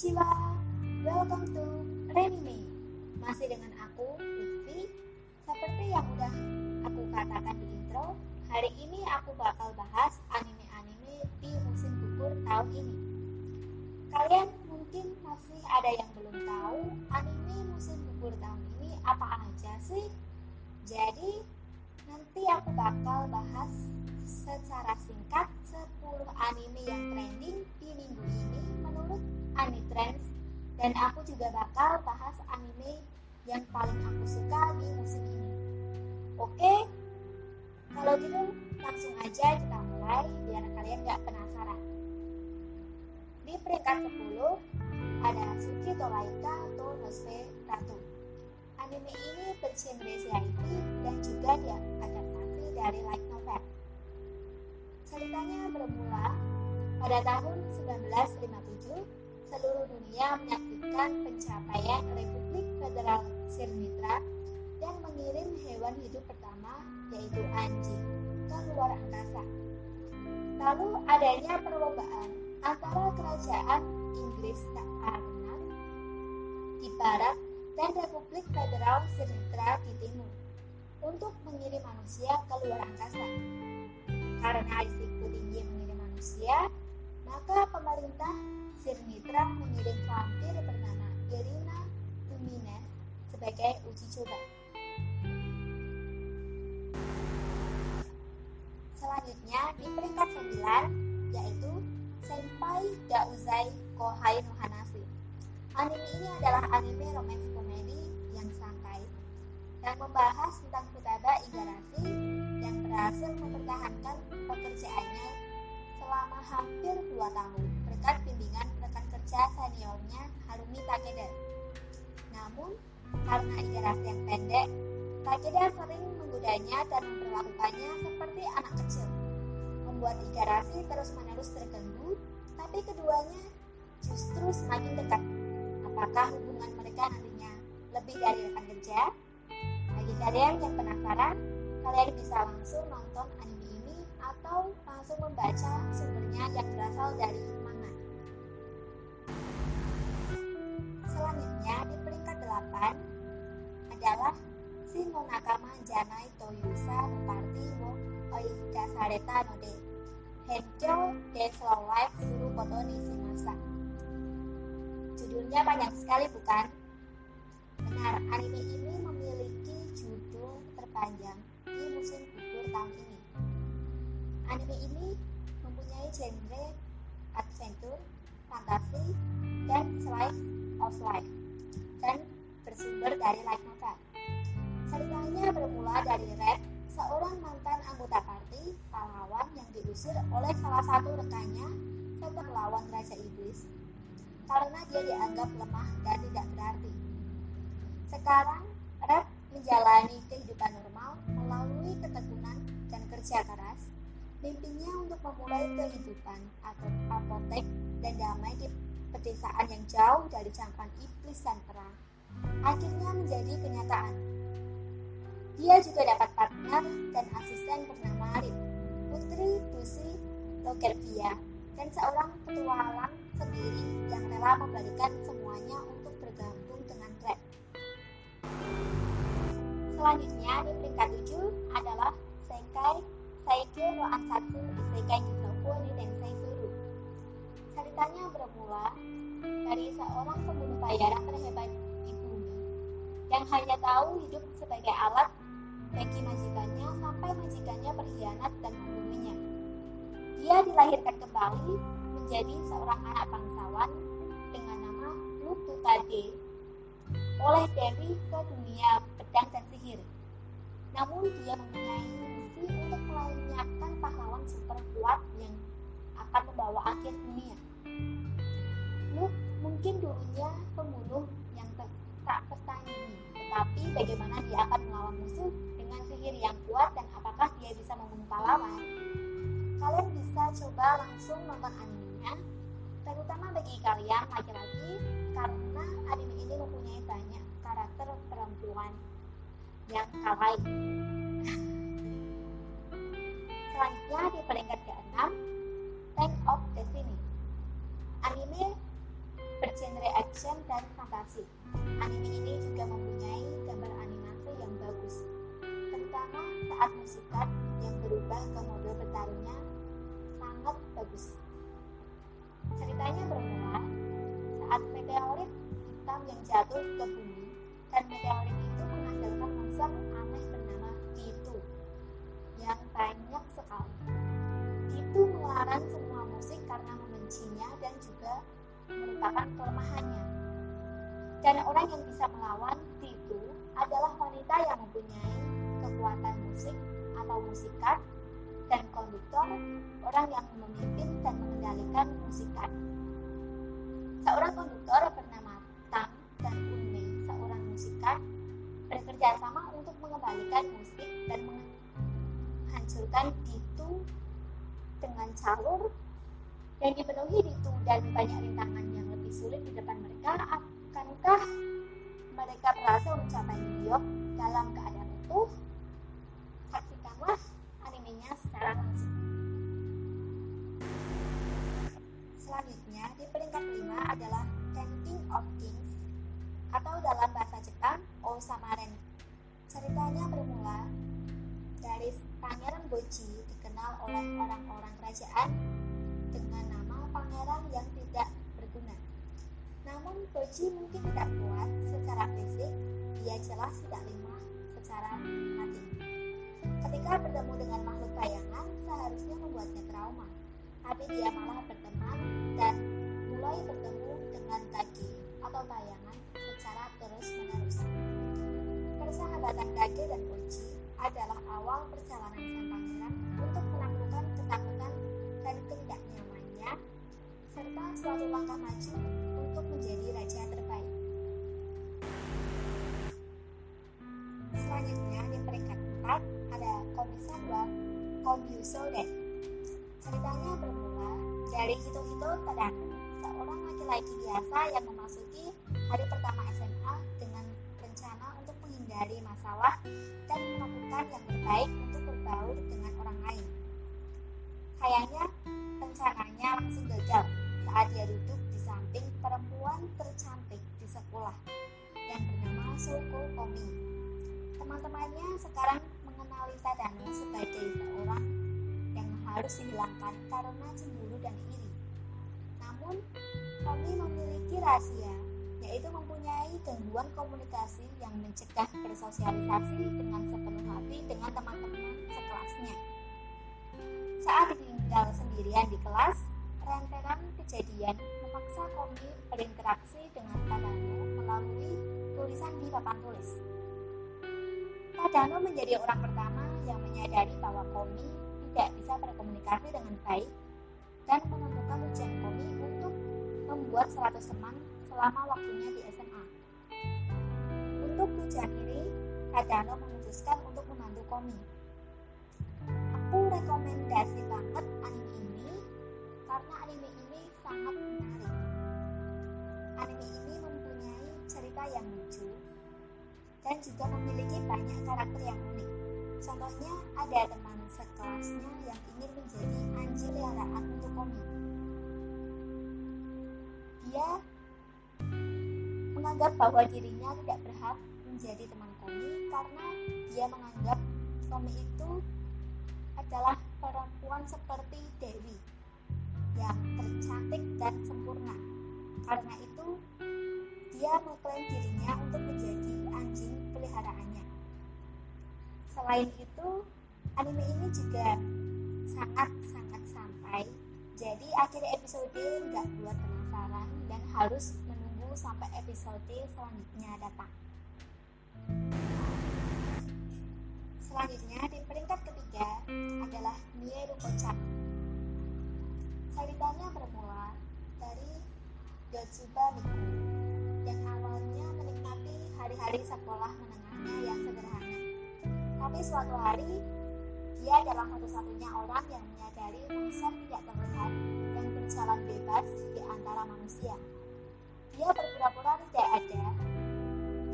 Konnichiwa, welcome to Renime Masih dengan aku, Lutfi. Seperti yang udah aku katakan di intro Hari ini aku bakal bahas anime-anime di musim gugur tahun ini. Kalian mungkin masih ada yang belum tahu anime musim gugur tahun ini apa aja sih? Jadi, nanti aku bakal bahas secara singkat 10 anime yang trending di minggu ini Anitrends dan aku juga bakal bahas anime yang paling aku suka di musim ini. Oke? Kalau gitu langsung aja kita mulai biar kalian gak penasaran. Di peringkat 10 ada Suki Tolaika atau Ratu. Anime ini bergenre CIT dan juga diadaptasi dari light novel. Ceritanya bermula pada tahun 1957, seluruh dunia menyaksikan pencapaian Republik Federal Sirmitra yang mengirim hewan hidup pertama, yaitu anjing, ke luar angkasa. Lalu adanya perlombaan antara kerajaan Inggris karena di barat dan Republik Federal Sirmitra di timur untuk mengirim manusia ke luar angkasa. Karena risiko tinggi mengirim manusia, maka pemerintah Sirmitra mengirim vampir bernama Irina Tumines sebagai uji coba. Selanjutnya di peringkat 9 yaitu Senpai Gauzai Kohai no Hanashi. Anime ini adalah anime romance komedi yang santai yang membahas tentang Futaba Igarashi yang berhasil mempertahankan pekerjaannya selama hampir dua tahun berkat bimbingan rekan kerja seniornya Harumi Takeda. Namun, karena Igarashi yang pendek, Takeda sering menggodanya dan memperlakukannya seperti anak kecil, membuat Igarashi terus-menerus terganggu, tapi keduanya justru semakin dekat. Apakah hubungan mereka nantinya lebih dari rekan kerja? Bagi kalian yang penasaran, kalian bisa langsung nonton anime atau langsung membaca sumbernya yang berasal dari manga. Selanjutnya di peringkat 8 adalah Shin no Nakama Janai Toyusa no Party wo Oikasareta no de Henkyo de Slow Life Suru Koto ni Shimasa. Judulnya panjang sekali bukan? Benar, anime ini memiliki judul terpanjang ini mempunyai genre adventure, fantasi, dan slice of life, dan bersumber dari light novel. Ceritanya bermula dari Red, seorang mantan anggota party pahlawan yang diusir oleh salah satu rekannya setelah melawan Raja Iblis karena dia dianggap lemah dan tidak berarti. Sekarang, Red menjalani kehidupan normal melalui ketekunan dan kerja keras. Mimpinya untuk memulai kehidupan atau apotek dan damai di pedesaan yang jauh dari cangkang iblis dan perang akhirnya menjadi kenyataan. Dia juga dapat partner dan asisten bernama Arif, Putri Dusi Logerbia, dan seorang petualang sendiri yang rela membalikan semuanya untuk bergabung dengan Red. Selanjutnya di peringkat 7 adalah Sekai Saikyo no Ansatsu Isekai Jisoku ni Tensei Suru. Ceritanya bermula dari seorang pembunuh bayaran terhebat di bumi yang hanya tahu hidup sebagai alat bagi majikannya sampai majikannya berkhianat dan membunuhnya. Dia dilahirkan kembali menjadi seorang anak bangsawan dengan nama Lututade oleh Dewi ke dunia pedang dan sihir. Namun dia mempunyai misi untuk melenyapkan pahlawan super kuat yang akan membawa akhir dunia. Luke mungkin dulunya pembunuh yang tak tertandingi, tetapi bagaimana dia akan melawan musuh dengan sihir yang kuat dan apakah dia bisa membunuh pahlawan? Kalian bisa coba langsung nonton animenya, terutama bagi kalian laki-laki, karena anime ini mempunyai banyak karakter perempuan yang kawaii. Selanjutnya di peringkat ke-6, Tank of Destiny. Anime bergenre action dan fantasi. Anime ini juga mempunyai gambar animasi yang bagus, terutama saat musikat yang berubah ke mode bertarungnya sangat bagus. Ceritanya bermula saat meteorit hitam yang jatuh ke bumi dan meteorit itu menghasilkan monster aneh bernama Ditu yang banyak merupakan kelemahannya. Dan orang yang bisa melawan Ditu adalah wanita yang mempunyai kekuatan musik atau musikat dan konduktor, orang yang memimpin dan mengendalikan musikat. Seorang konduktor bernama Tang dan Unme, seorang musikat, bekerja sama untuk mengembalikan musik dan menghancurkan Ditu dengan calur yang dipenuhi Ditu dan banyak rintangan yang lebih sulit di depan mereka. Akankah mereka berhasil mencapai New dalam keadaan utuh? Saksikanlah animenya secara langsung. Selanjutnya, di peringkat kelima adalah Ten King of Kings atau dalam bahasa Jepang Osamaren. Ceritanya bermula dari Pangeran Boji dikenal oleh orang-orang kerajaan pangeran yang tidak berguna. Namun Boji mungkin tidak kuat secara fisik, dia jelas tidak lemah secara hati. Ketika bertemu dengan makhluk bayangan, seharusnya membuatnya trauma. Tapi dia malah berteman dan mulai bertemu dengan kaki atau bayangan secara terus-menerus. Persahabatan Kage dan Boji adalah awal perjalanan sang pangeran serta suatu langkah maju untuk menjadi raja terbaik. Selanjutnya di peringkat 4 ada Komisan wa Komyusoden. Ceritanya bermula dari Hito-Hito Tadano, seorang laki-laki biasa yang memasuki hari pertama SMA dengan rencana untuk menghindari masalah dan melakukan yang terbaik untuk berbaur dengan orang lain. Sayangnya, rencananya langsung gagal saat dia duduk di samping perempuan tercantik di sekolah yang bernama Soko Komi. Teman-temannya sekarang mengenali Tadano sebagai seorang yang harus dihilangkan karena cemburu dan iri. Namun, Komi memiliki rahasia, yaitu mempunyai gangguan komunikasi yang mencegah bersosialisasi dengan sepenuh hati dengan teman-teman sekelasnya. Saat tinggal sendirian di kelas, kejadian memaksa Komi berinteraksi dengan Tadano melalui tulisan di papan tulis. Tadano menjadi orang pertama yang menyadari bahwa Komi tidak bisa berkomunikasi dengan baik dan menemukan ujian Komi untuk membuat 100 teman selama waktunya di SMA. Untuk tujuan ini, Tadano memutuskan untuk membantu Komi. Aku rekomendasi karena anime ini sangat menarik. Anime ini mempunyai cerita yang lucu dan juga memiliki banyak karakter yang unik. Contohnya ada teman sekelasnya yang ingin menjadi anjing peliharaan untuk Komi. Dia menganggap bahwa dirinya tidak berhak menjadi teman Komi karena dia menganggap Komi itu adalah perempuan seperti Dewi yang tercantik dan sempurna. Karena itu, dia mengklaim dirinya untuk menjadi anjing peliharaannya. Selain itu, anime ini juga sangat-sangat sampai. Jadi akhir episode nggak buat penasaran dan harus menunggu sampai episode selanjutnya datang. Selanjutnya di peringkat ketiga adalah Mieru Kochan. Ceritanya bermula dari Yotsuba Miku yang awalnya menikmati hari-hari sekolah menengahnya yang sederhana. Tapi suatu hari, dia adalah satu-satunya orang yang menyadari monster tidak terlihat dan berjalan bebas di antara manusia. Dia berpura-pura tidak ada.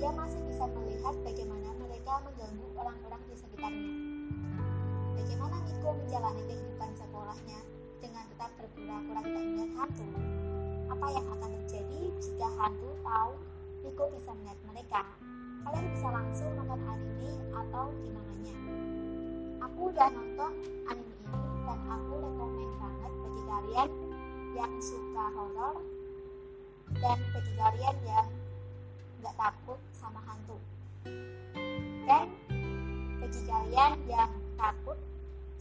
Dia masih bisa melihat bagaimana mereka mengganggu orang-orang di sekitarnya. Bagaimana Miko menjalani kehidupan sekolahnya tetap berpura-pura tidak melihat hantu? apa yang akan terjadi jika hantu tahu Miko bisa melihat mereka. Kalian bisa langsung nonton anime atau gimana Aku udah nonton anime ini dan aku rekomend banget bagi kalian yang suka horor dan bagi kalian yang nggak takut sama hantu. Dan bagi kalian yang takut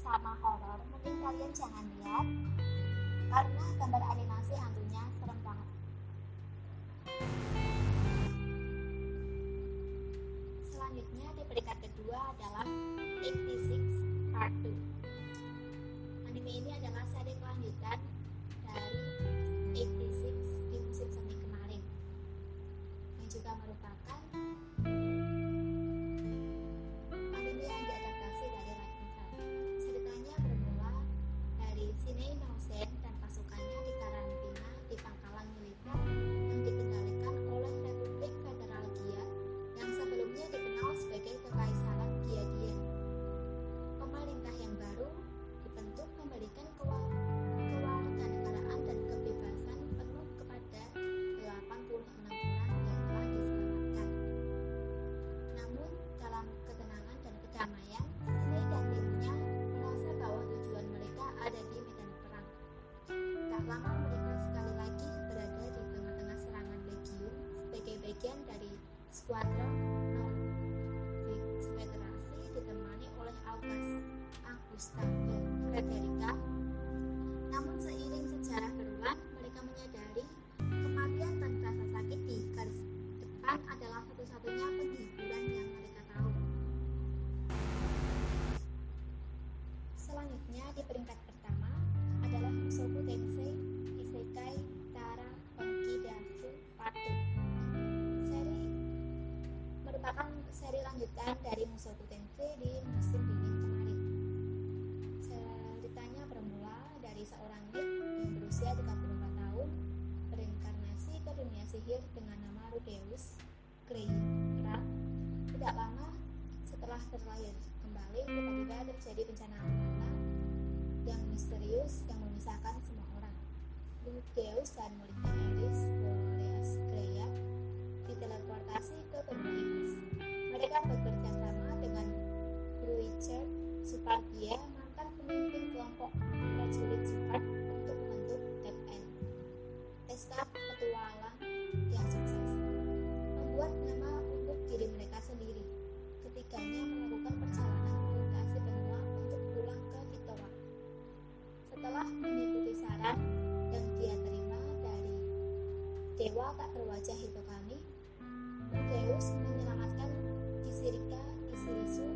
sama horor, mungkin kalian jangan lihat karena gambar animasi hantunya serem banget. Selanjutnya di peringkat kedua adalah 86 Part 2. Anime ini adalah seri kelanjutan lama mereka sekali lagi berada di tengah-tengah serangan legiun sebagai bagian dari skuadron Federasi ditemani oleh August, Augusta, dan Frederica. Namun seiring sejarah berulang, mereka menyadari kematian dan rasa sakit di garis depan adalah satu-satunya penghiburan yang mereka tahu. Selanjutnya di peringkat Musoku Tensei Isekai Tara Onkidasu Part 2. Seri merupakan seri lanjutan dari Musoku Tensei di musim dingin kemarin. Ceritanya bermula dari seorang Nick yang berusia 34 tahun berinkarnasi ke dunia sihir dengan nama Rudeus Greyrat. Tidak lama setelah terlahir kembali, tiba-tiba terjadi bencana alam yang misterius yang memisahkan semua orang. Rudeus dan muridnya Alice Boreas Greya diteleportasi ke benua iblis. Mereka bekerja sama dengan Richard Supardia, mantan pemimpin kelompok prajurit dewa tak berwajah itu kami, Rudeus menyelamatkan Kisirika Isirisu,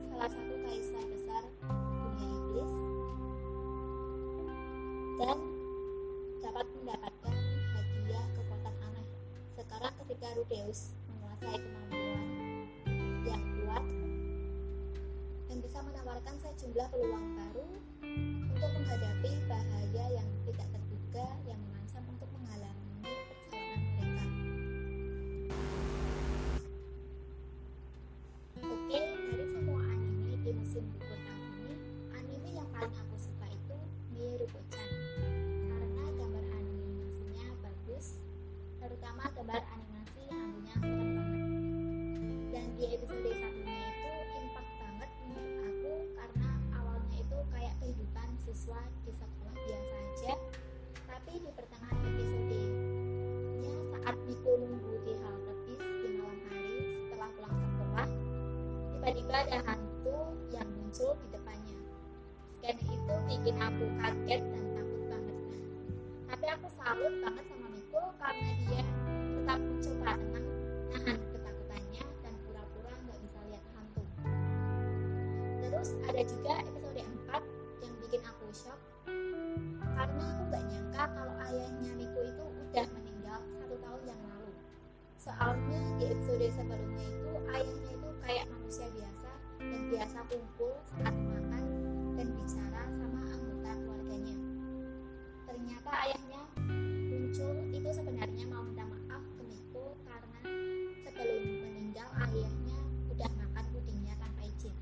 salah satu kaisar besar dunia iblis, dan dapat mendapatkan hadiah kekuatan aneh. Sekarang ketika Rudeus menguasai kemampuan yang kuat dan bisa menawarkan sejumlah peluang baru untuk menghadapi bahaya yang tidak terduga yang mengancam untuk menghalangi siswa di sekolah biasa aja, tapi di pertengahan episodenya saat Miko nunggu di halte bis di malam hari setelah pulang sekolah, tiba-tiba ada hantu yang muncul di depannya. Scan itu bikin aku kaget dan takut banget. Tapi aku salut banget sama Miko karena dia tetap mencoba dengan nahan ketakutannya dan pura-pura nggak bisa lihat hantu. Terus ada juga episode shock karena aku nggak nyangka kalau ayahnya Miko itu udah meninggal satu tahun yang lalu. Soalnya di episode sebelumnya itu ayahnya itu kayak manusia biasa dan biasa kumpul saat makan dan bicara sama anggota keluarganya. Ternyata ayahnya muncul itu sebenarnya mau minta maaf ke Miko karena sebelum meninggal ayahnya udah makan pudingnya tanpa izin.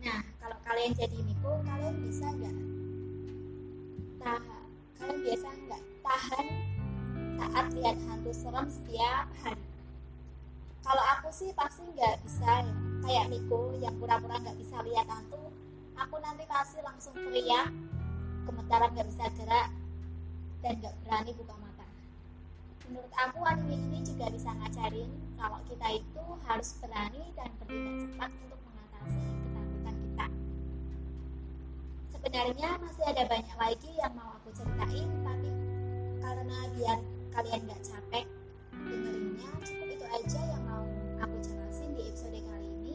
Nah, kalian jadi Miko, kalian bisa nggak? Nah, kalian biasa nggak saat lihat hantu serem setiap hari. Kalau aku sih pasti nggak bisa ya. Kayak Miko yang pura-pura nggak bisa lihat hantu, aku nanti pasti langsung teriak, gemetaran nggak bisa gerak, dan nggak berani buka mata. Menurut aku anime ini juga bisa ngajarin kalau kita itu harus berani dan bertindak cepat untuk mengatasi. Sebenarnya masih ada banyak lagi yang mau aku ceritain, tapi karena biar kalian nggak capek dengerinnya, cukup itu aja yang mau aku jelasin di episode kali ini.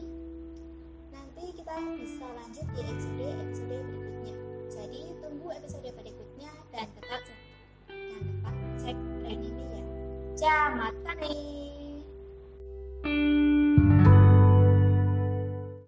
Nanti kita bisa lanjut di episode-episode berikutnya. Jadi tunggu episode berikutnya dan tetap jangan lupa cek anime ya. Jamat